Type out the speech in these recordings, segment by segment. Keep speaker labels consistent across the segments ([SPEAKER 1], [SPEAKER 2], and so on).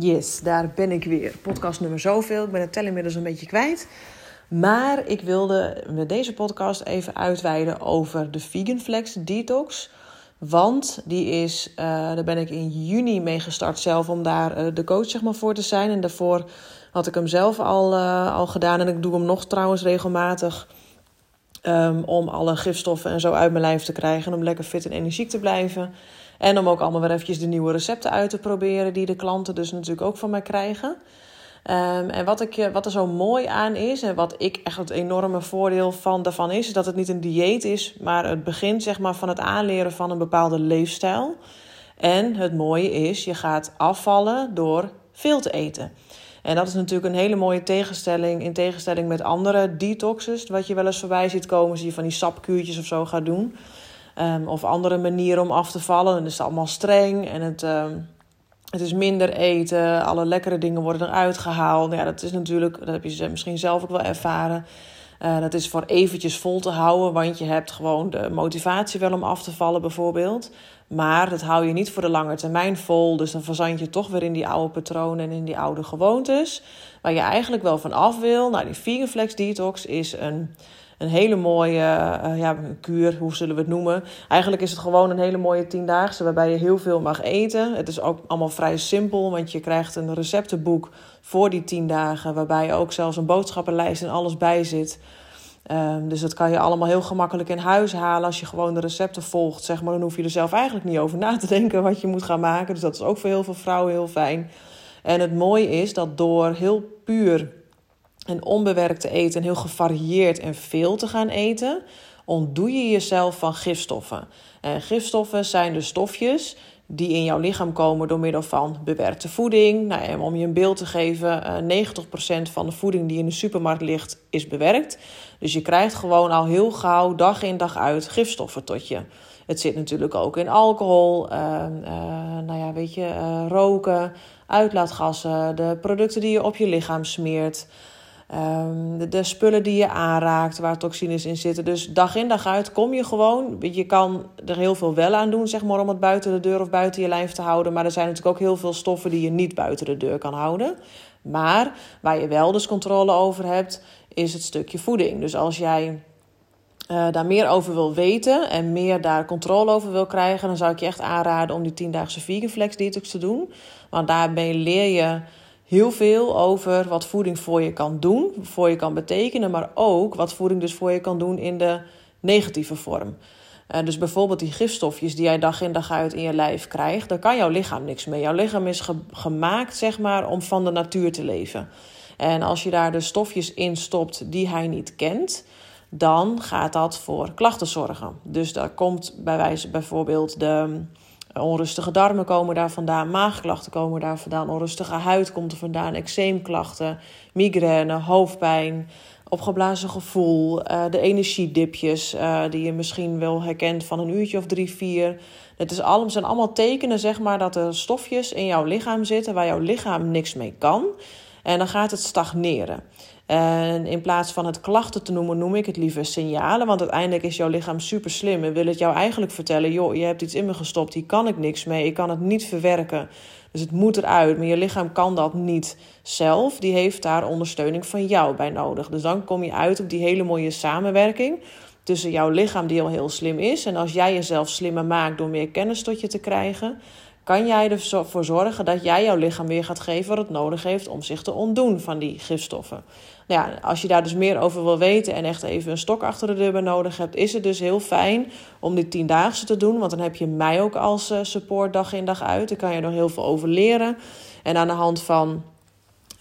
[SPEAKER 1] Yes, daar ben ik weer. Podcast nummer zoveel. Ik ben het tel inmiddels een beetje kwijt. Maar ik wilde met deze podcast even uitweiden over de Vegan Flex Detox. Want die is, uh, daar ben ik in juni mee gestart zelf om daar uh, de coach zeg maar, voor te zijn. En daarvoor had ik hem zelf al, uh, al gedaan. En ik doe hem nog trouwens regelmatig. Um, om alle gifstoffen en zo uit mijn lijf te krijgen. Om lekker fit en energiek te blijven. En om ook allemaal weer eventjes de nieuwe recepten uit te proberen. Die de klanten dus natuurlijk ook van mij krijgen. Um, en wat, ik, wat er zo mooi aan is, en wat ik echt het enorme voordeel van daarvan is, is dat het niet een dieet is, maar het begint zeg maar van het aanleren van een bepaalde leefstijl. En het mooie is, je gaat afvallen door veel te eten. En dat is natuurlijk een hele mooie tegenstelling in tegenstelling met andere detoxes, wat je wel eens voorbij ziet komen, als je van die sapkuurtjes of zo gaat doen. Um, of andere manieren om af te vallen. Dan is het allemaal streng en het, um, het is minder eten. Alle lekkere dingen worden eruit gehaald. Ja, dat is natuurlijk, dat heb je misschien zelf ook wel ervaren. Uh, dat is voor eventjes vol te houden, want je hebt gewoon de motivatie wel om af te vallen, bijvoorbeeld. Maar dat hou je niet voor de lange termijn vol. Dus dan verzand je toch weer in die oude patronen en in die oude gewoontes. Waar je eigenlijk wel van af wil. Nou, die Vegan Flex Detox is een een hele mooie uh, ja, kuur, hoe zullen we het noemen. Eigenlijk is het gewoon een hele mooie tiendaagse waarbij je heel veel mag eten. Het is ook allemaal vrij simpel, want je krijgt een receptenboek voor die tien dagen, waarbij ook zelfs een boodschappenlijst en alles bij zit. Um, dus dat kan je allemaal heel gemakkelijk in huis halen als je gewoon de recepten volgt. Zeg maar, dan hoef je er zelf eigenlijk niet over na te denken wat je moet gaan maken. Dus dat is ook voor heel veel vrouwen heel fijn. En het mooie is dat door heel puur en onbewerkt te eten en heel gevarieerd en veel te gaan eten, ontdoe je jezelf van gifstoffen. En gifstoffen zijn de stofjes die in jouw lichaam komen door middel van bewerkte voeding. Nou, om je een beeld te geven, 90% van de voeding die in de supermarkt ligt is bewerkt. Dus je krijgt gewoon al heel gauw, dag in dag uit, gifstoffen tot je. Het zit natuurlijk ook in alcohol, uh, uh, nou ja, weet je, roken, uitlaatgassen, de producten die je op je lichaam smeert. Um, de, de, spullen die je aanraakt, waar toxines in zitten. Dus dag in dag uit kom je gewoon. Je kan er heel veel wel aan doen, zeg maar, om het buiten de deur of buiten je lijf te houden. Maar er zijn natuurlijk ook heel veel stoffen die je niet buiten de deur kan houden. Maar waar je wel dus controle over hebt, is het stukje voeding. Dus als jij uh, daar meer over wil weten en meer daar controle over wil krijgen, dan zou ik je echt aanraden om die 10-daagse vegan flex detox te doen. Want daarbij leer je heel veel over wat voeding voor je kan doen, voor je kan betekenen, maar ook wat voeding dus voor je kan doen in de negatieve vorm. Uh, dus bijvoorbeeld die gifstofjes die jij dag in dag uit in je lijf krijgt, daar kan jouw lichaam niks mee. Jouw lichaam is ge gemaakt, zeg maar, om van de natuur te leven. En als je daar de stofjes in stopt die hij niet kent, dan gaat dat voor klachten zorgen. Dus daar komt bij wijze bijvoorbeeld de Onrustige darmen komen daar vandaan, maagklachten komen daar vandaan, onrustige huid komt er vandaan, eczeemklachten, migraine, hoofdpijn, opgeblazen gevoel, uh, de energiedipjes uh, die je misschien wel herkent van een uurtje of drie, vier. Het is allemaal, zijn allemaal tekenen zeg maar, dat er stofjes in jouw lichaam zitten waar jouw lichaam niks mee kan. En dan gaat het stagneren. En in plaats van het klachten te noemen, noem ik het liever signalen. Want uiteindelijk is jouw lichaam super slim en wil het jou eigenlijk vertellen: joh, je hebt iets in me gestopt, hier kan ik niks mee, ik kan het niet verwerken. Dus het moet eruit, maar je lichaam kan dat niet zelf. Die heeft daar ondersteuning van jou bij nodig. Dus dan kom je uit op die hele mooie samenwerking tussen jouw lichaam, die al heel slim is. En als jij jezelf slimmer maakt door meer kennis tot je te krijgen, kan jij ervoor zorgen dat jij jouw lichaam weer gaat geven wat het nodig heeft om zich te ontdoen van die gifstoffen. Ja, als je daar dus meer over wil weten en echt even een stok achter de deur bij nodig hebt, is het dus heel fijn om die tiendaagse te doen. Want dan heb je mij ook als uh, support dag in dag uit. Daar kan je nog heel veel over leren. En aan de hand van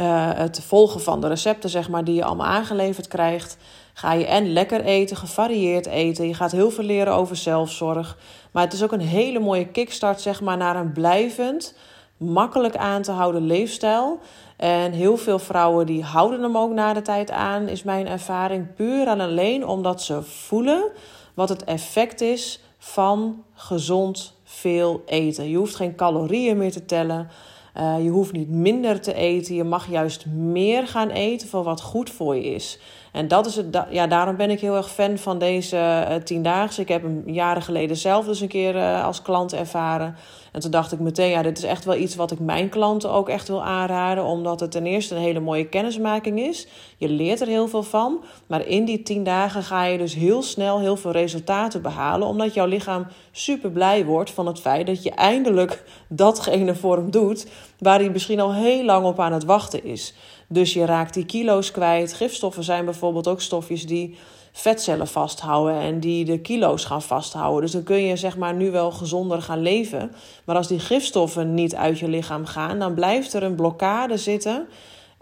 [SPEAKER 1] uh, het volgen van de recepten, zeg maar, die je allemaal aangeleverd krijgt, ga je en lekker eten, gevarieerd eten. Je gaat heel veel leren over zelfzorg. Maar het is ook een hele mooie kickstart, zeg maar, naar een blijvend, makkelijk aan te houden leefstijl. En heel veel vrouwen die houden hem ook na de tijd aan, is mijn ervaring puur en alleen omdat ze voelen wat het effect is van gezond veel eten. Je hoeft geen calorieën meer te tellen. Uh, je hoeft niet minder te eten. Je mag juist meer gaan eten voor wat goed voor je is. En dat is het, ja, daarom ben ik heel erg fan van deze uh, tiendaagse. Ik heb hem jaren geleden zelf dus een keer uh, als klant ervaren. En toen dacht ik meteen, ja, dit is echt wel iets wat ik mijn klanten ook echt wil aanraden. Omdat het ten eerste een hele mooie kennismaking is. Je leert er heel veel van. Maar in die tien dagen ga je dus heel snel heel veel resultaten behalen. Omdat jouw lichaam super blij wordt van het feit dat je eindelijk datgene voor hem doet. Waar hij misschien al heel lang op aan het wachten is. Dus je raakt die kilo's kwijt. Gifstoffen zijn bijvoorbeeld ook stofjes die vetcellen vasthouden en die de kilo's gaan vasthouden. Dus dan kun je zeg maar nu wel gezonder gaan leven. Maar als die gifstoffen niet uit je lichaam gaan, dan blijft er een blokkade zitten.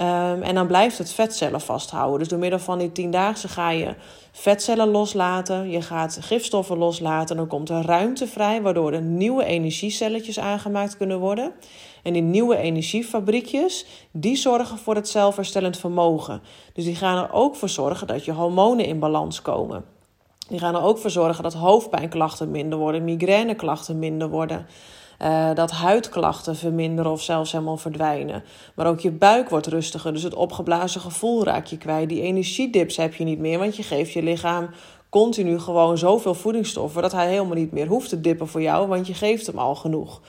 [SPEAKER 1] Um, en dan blijft het vetcellen vasthouden. Dus door middel van die tiendaagse ga je vetcellen loslaten. Je gaat gifstoffen loslaten. Dan komt er ruimte vrij, waardoor er nieuwe energiecelletjes aangemaakt kunnen worden. En die nieuwe energiefabriekjes, die zorgen voor het zelfherstellend vermogen. Dus die gaan er ook voor zorgen dat je hormonen in balans komen. Die gaan er ook voor zorgen dat hoofdpijnklachten minder worden, migraineklachten minder worden. Uh, dat huidklachten verminderen of zelfs helemaal verdwijnen. Maar ook je buik wordt rustiger, dus het opgeblazen gevoel raak je kwijt. Die energiedips heb je niet meer, want je geeft je lichaam continu gewoon zoveel voedingsstoffen dat hij helemaal niet meer hoeft te dippen voor jou, want je geeft hem al genoeg.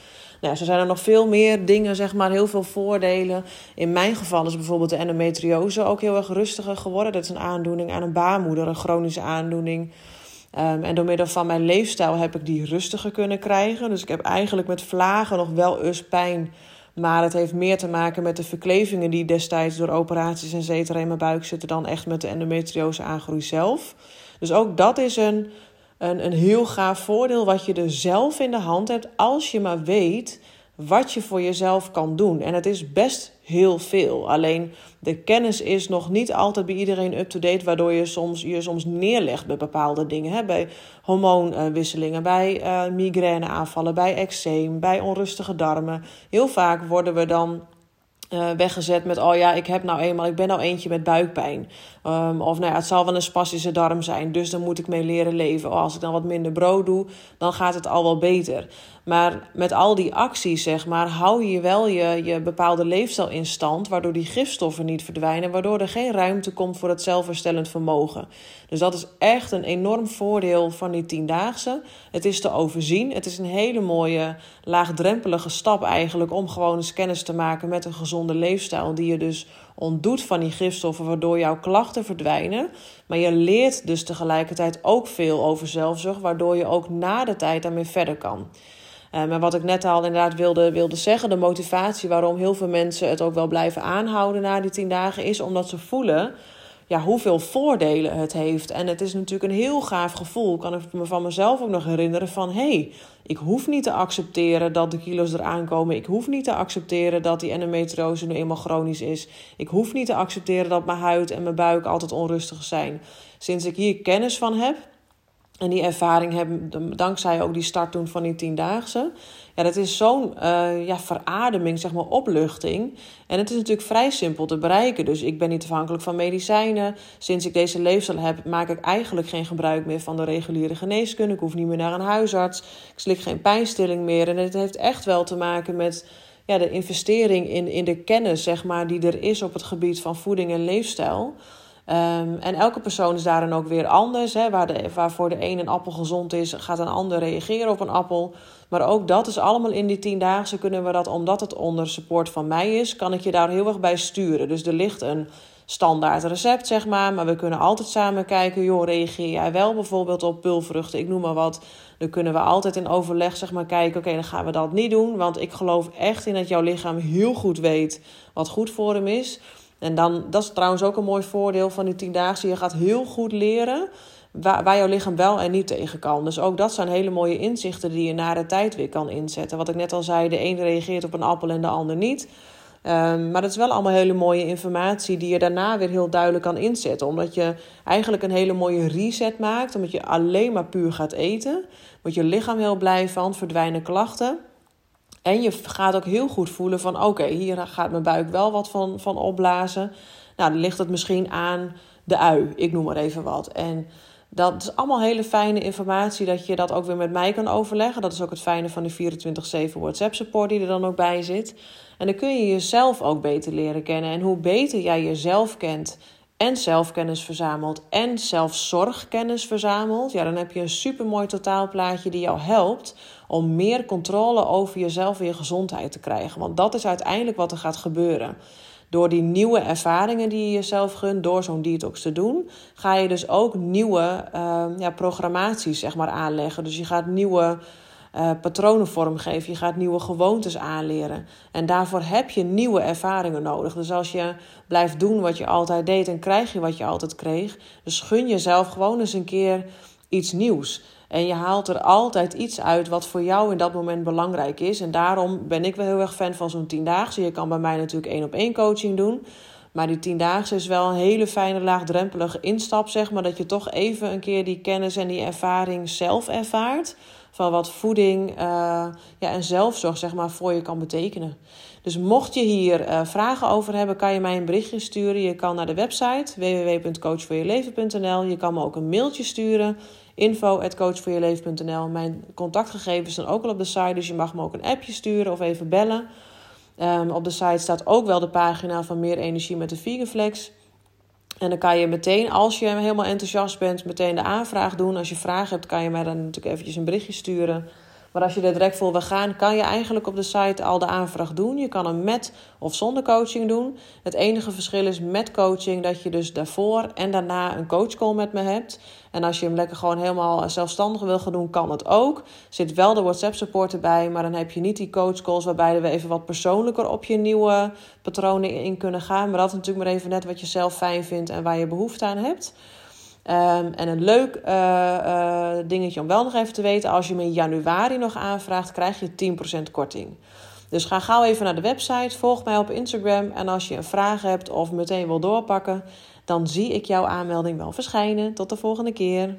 [SPEAKER 1] Nou, zo zijn er nog veel meer dingen, zeg maar, heel veel voordelen. In mijn geval is bijvoorbeeld de endometriose ook heel erg rustiger geworden. Dat is een aandoening aan een baarmoeder, een chronische aandoening. Um, en door middel van mijn leefstijl heb ik die rustiger kunnen krijgen. Dus ik heb eigenlijk met vlagen nog wel eens pijn. Maar het heeft meer te maken met de verklevingen die destijds door operaties en cetera in mijn buik zitten dan echt met de endometriose aangroei zelf. Dus ook dat is een een, een heel gaaf voordeel wat je er zelf in de hand hebt als je maar weet wat je voor jezelf kan doen. En het is best heel veel. Alleen de kennis is nog niet altijd bij iedereen up-to-date, waardoor je soms, je soms neerlegt bij bepaalde dingen. Hè? Bij hormoonwisselingen, bij uh, migraineaanvallen, bij eczeem, bij onrustige darmen. Heel vaak worden we dan uh, weggezet met: oh ja, ik heb nou eenmaal, ik ben nou eentje met buikpijn. Um, of nou ja, het zal wel een spastische darm zijn, dus dan moet ik mee leren leven. Oh, als ik dan wat minder brood doe, dan gaat het al wel beter. Maar met al die acties, zeg maar, hou je wel je, je bepaalde leefstijl in stand, waardoor die gifstoffen niet verdwijnen, waardoor er geen ruimte komt voor het zelfherstellend vermogen. Dus dat is echt een enorm voordeel van die tiendaagse. Het is te overzien. Het is een hele mooie, laagdrempelige stap eigenlijk om gewoon eens kennis te maken met een gezonde leefstijl, die je dus ontdoet van die gifstoffen, waardoor jouw klachten verdwijnen. Maar je leert dus tegelijkertijd ook veel over zelfzorg, waardoor je ook na de tijd daarmee verder kan. Maar wat ik net al inderdaad wilde, wilde zeggen, de motivatie waarom heel veel mensen het ook wel blijven aanhouden na die tien dagen, is omdat ze voelen ja, hoeveel voordelen het heeft. En het is natuurlijk een heel gaaf gevoel. Kan ik me van mezelf ook nog herinneren van... hé, hey, ik hoef niet te accepteren dat de kilo's eraan komen. Ik hoef niet te accepteren dat die endometriose nu eenmaal chronisch is. Ik hoef niet te accepteren dat mijn huid en mijn buik altijd onrustig zijn. Sinds ik hier kennis van heb... En die ervaring hebben, dankzij ook die start toen van die tiendaagse. Ja, dat is zo'n uh, ja, verademing, zeg maar, opluchting. En het is natuurlijk vrij simpel te bereiken. Dus ik ben niet afhankelijk van medicijnen. Sinds ik deze leefstijl heb, maak ik eigenlijk geen gebruik meer van de reguliere geneeskunde. Ik hoef niet meer naar een huisarts. Ik slik geen pijnstilling meer. En het heeft echt wel te maken met ja, de investering in, in de kennis, zeg maar, die er is op het gebied van voeding en leefstijl. Um, en elke persoon is daarin ook weer anders. Hè. Waar, de, waar voor de een een appel gezond is, gaat een ander reageren op een appel. Maar ook dat is allemaal in die tiendaagse kunnen we dat, omdat het onder support van mij is, kan ik je daar heel erg bij sturen. Dus er ligt een standaard recept, zeg maar. Maar we kunnen altijd samen kijken, joh, reageer jij wel bijvoorbeeld op pulvruchten, ik noem maar wat. Dan kunnen we altijd in overleg, zeg maar, kijken, oké, dan gaan we dat niet doen. Want ik geloof echt in dat jouw lichaam heel goed weet wat goed voor hem is. En dan, dat is trouwens ook een mooi voordeel van die tiendaagse. Je gaat heel goed leren waar, waar jouw lichaam wel en niet tegen kan. Dus ook dat zijn hele mooie inzichten die je na de tijd weer kan inzetten. Wat ik net al zei, de een reageert op een appel en de ander niet. Um, maar dat is wel allemaal hele mooie informatie die je daarna weer heel duidelijk kan inzetten. Omdat je eigenlijk een hele mooie reset maakt. Omdat je alleen maar puur gaat eten. Wordt je lichaam heel blij van, verdwijnen klachten. En je gaat ook heel goed voelen van oké, hier gaat mijn buik wel wat van, van opblazen. Nou, dan ligt het misschien aan de ui, ik noem maar even wat. En dat is allemaal hele fijne informatie dat je dat ook weer met mij kan overleggen. Dat is ook het fijne van die 24-7 WhatsApp support die er dan ook bij zit. En dan kun je jezelf ook beter leren kennen. En hoe beter jij jezelf kent en zelfkennis verzameld en zelfzorgkennis verzameld, ja, dan heb je een supermooi totaalplaatje die jou helpt om meer controle over jezelf en je gezondheid te krijgen. Want dat is uiteindelijk wat er gaat gebeuren. Door die nieuwe ervaringen die je jezelf gunt, door zo'n detox te doen, ga je dus ook nieuwe uh, ja, programmaties zeg maar, aanleggen. Dus je gaat nieuwe uh, patronen vormgeven. Je gaat nieuwe gewoontes aanleren. En daarvoor heb je nieuwe ervaringen nodig. Dus als je blijft doen wat je altijd deed, dan krijg je wat je altijd kreeg. Dus gun jezelf gewoon eens een keer iets nieuws. En je haalt er altijd iets uit wat voor jou in dat moment belangrijk is. En daarom ben ik wel heel erg fan van zo'n tiendaagse. Je kan bij mij natuurlijk één op één coaching doen. Maar die tiendaagse is wel een hele fijne, laagdrempelige instap, zeg maar. Dat je toch even een keer die kennis en die ervaring zelf ervaart van wat voeding uh, ja, en zelfzorg zeg maar, voor je kan betekenen. Dus mocht je hier uh, vragen over hebben, kan je mij een berichtje sturen. Je kan naar de website www.coachvoorjeleven.nl. Je kan me ook een mailtje sturen info.coachvoorjeleven.nl. Mijn contactgegevens zijn ook al op de site, dus je mag me ook een appje sturen of even bellen. Um, op de site staat ook wel de pagina van Meer Energie met de Veganflex. En dan kan je meteen, als je helemaal enthousiast bent, meteen de aanvraag doen. Als je vragen hebt, kan je mij dan natuurlijk eventjes een berichtje sturen. Maar als je er direct voor wil gaan, kan je eigenlijk op de site al de aanvraag doen. Je kan hem met of zonder coaching doen. Het enige verschil is met coaching dat je dus daarvoor en daarna een coachcall met me hebt. En als je hem lekker gewoon helemaal zelfstandig wil gaan doen, kan het ook. Zit wel de WhatsApp support erbij, maar dan heb je niet die coachcalls waarbij we even wat persoonlijker op je nieuwe patronen in kunnen gaan. Maar dat is natuurlijk maar even net wat je zelf fijn vindt en waar je behoefte aan hebt. Um, en een leuk uh, uh, dingetje om wel nog even te weten: als je me in januari nog aanvraagt, krijg je 10% korting. Dus ga gauw even naar de website, volg mij op Instagram. En als je een vraag hebt of meteen wil doorpakken, dan zie ik jouw aanmelding wel verschijnen. Tot de volgende keer.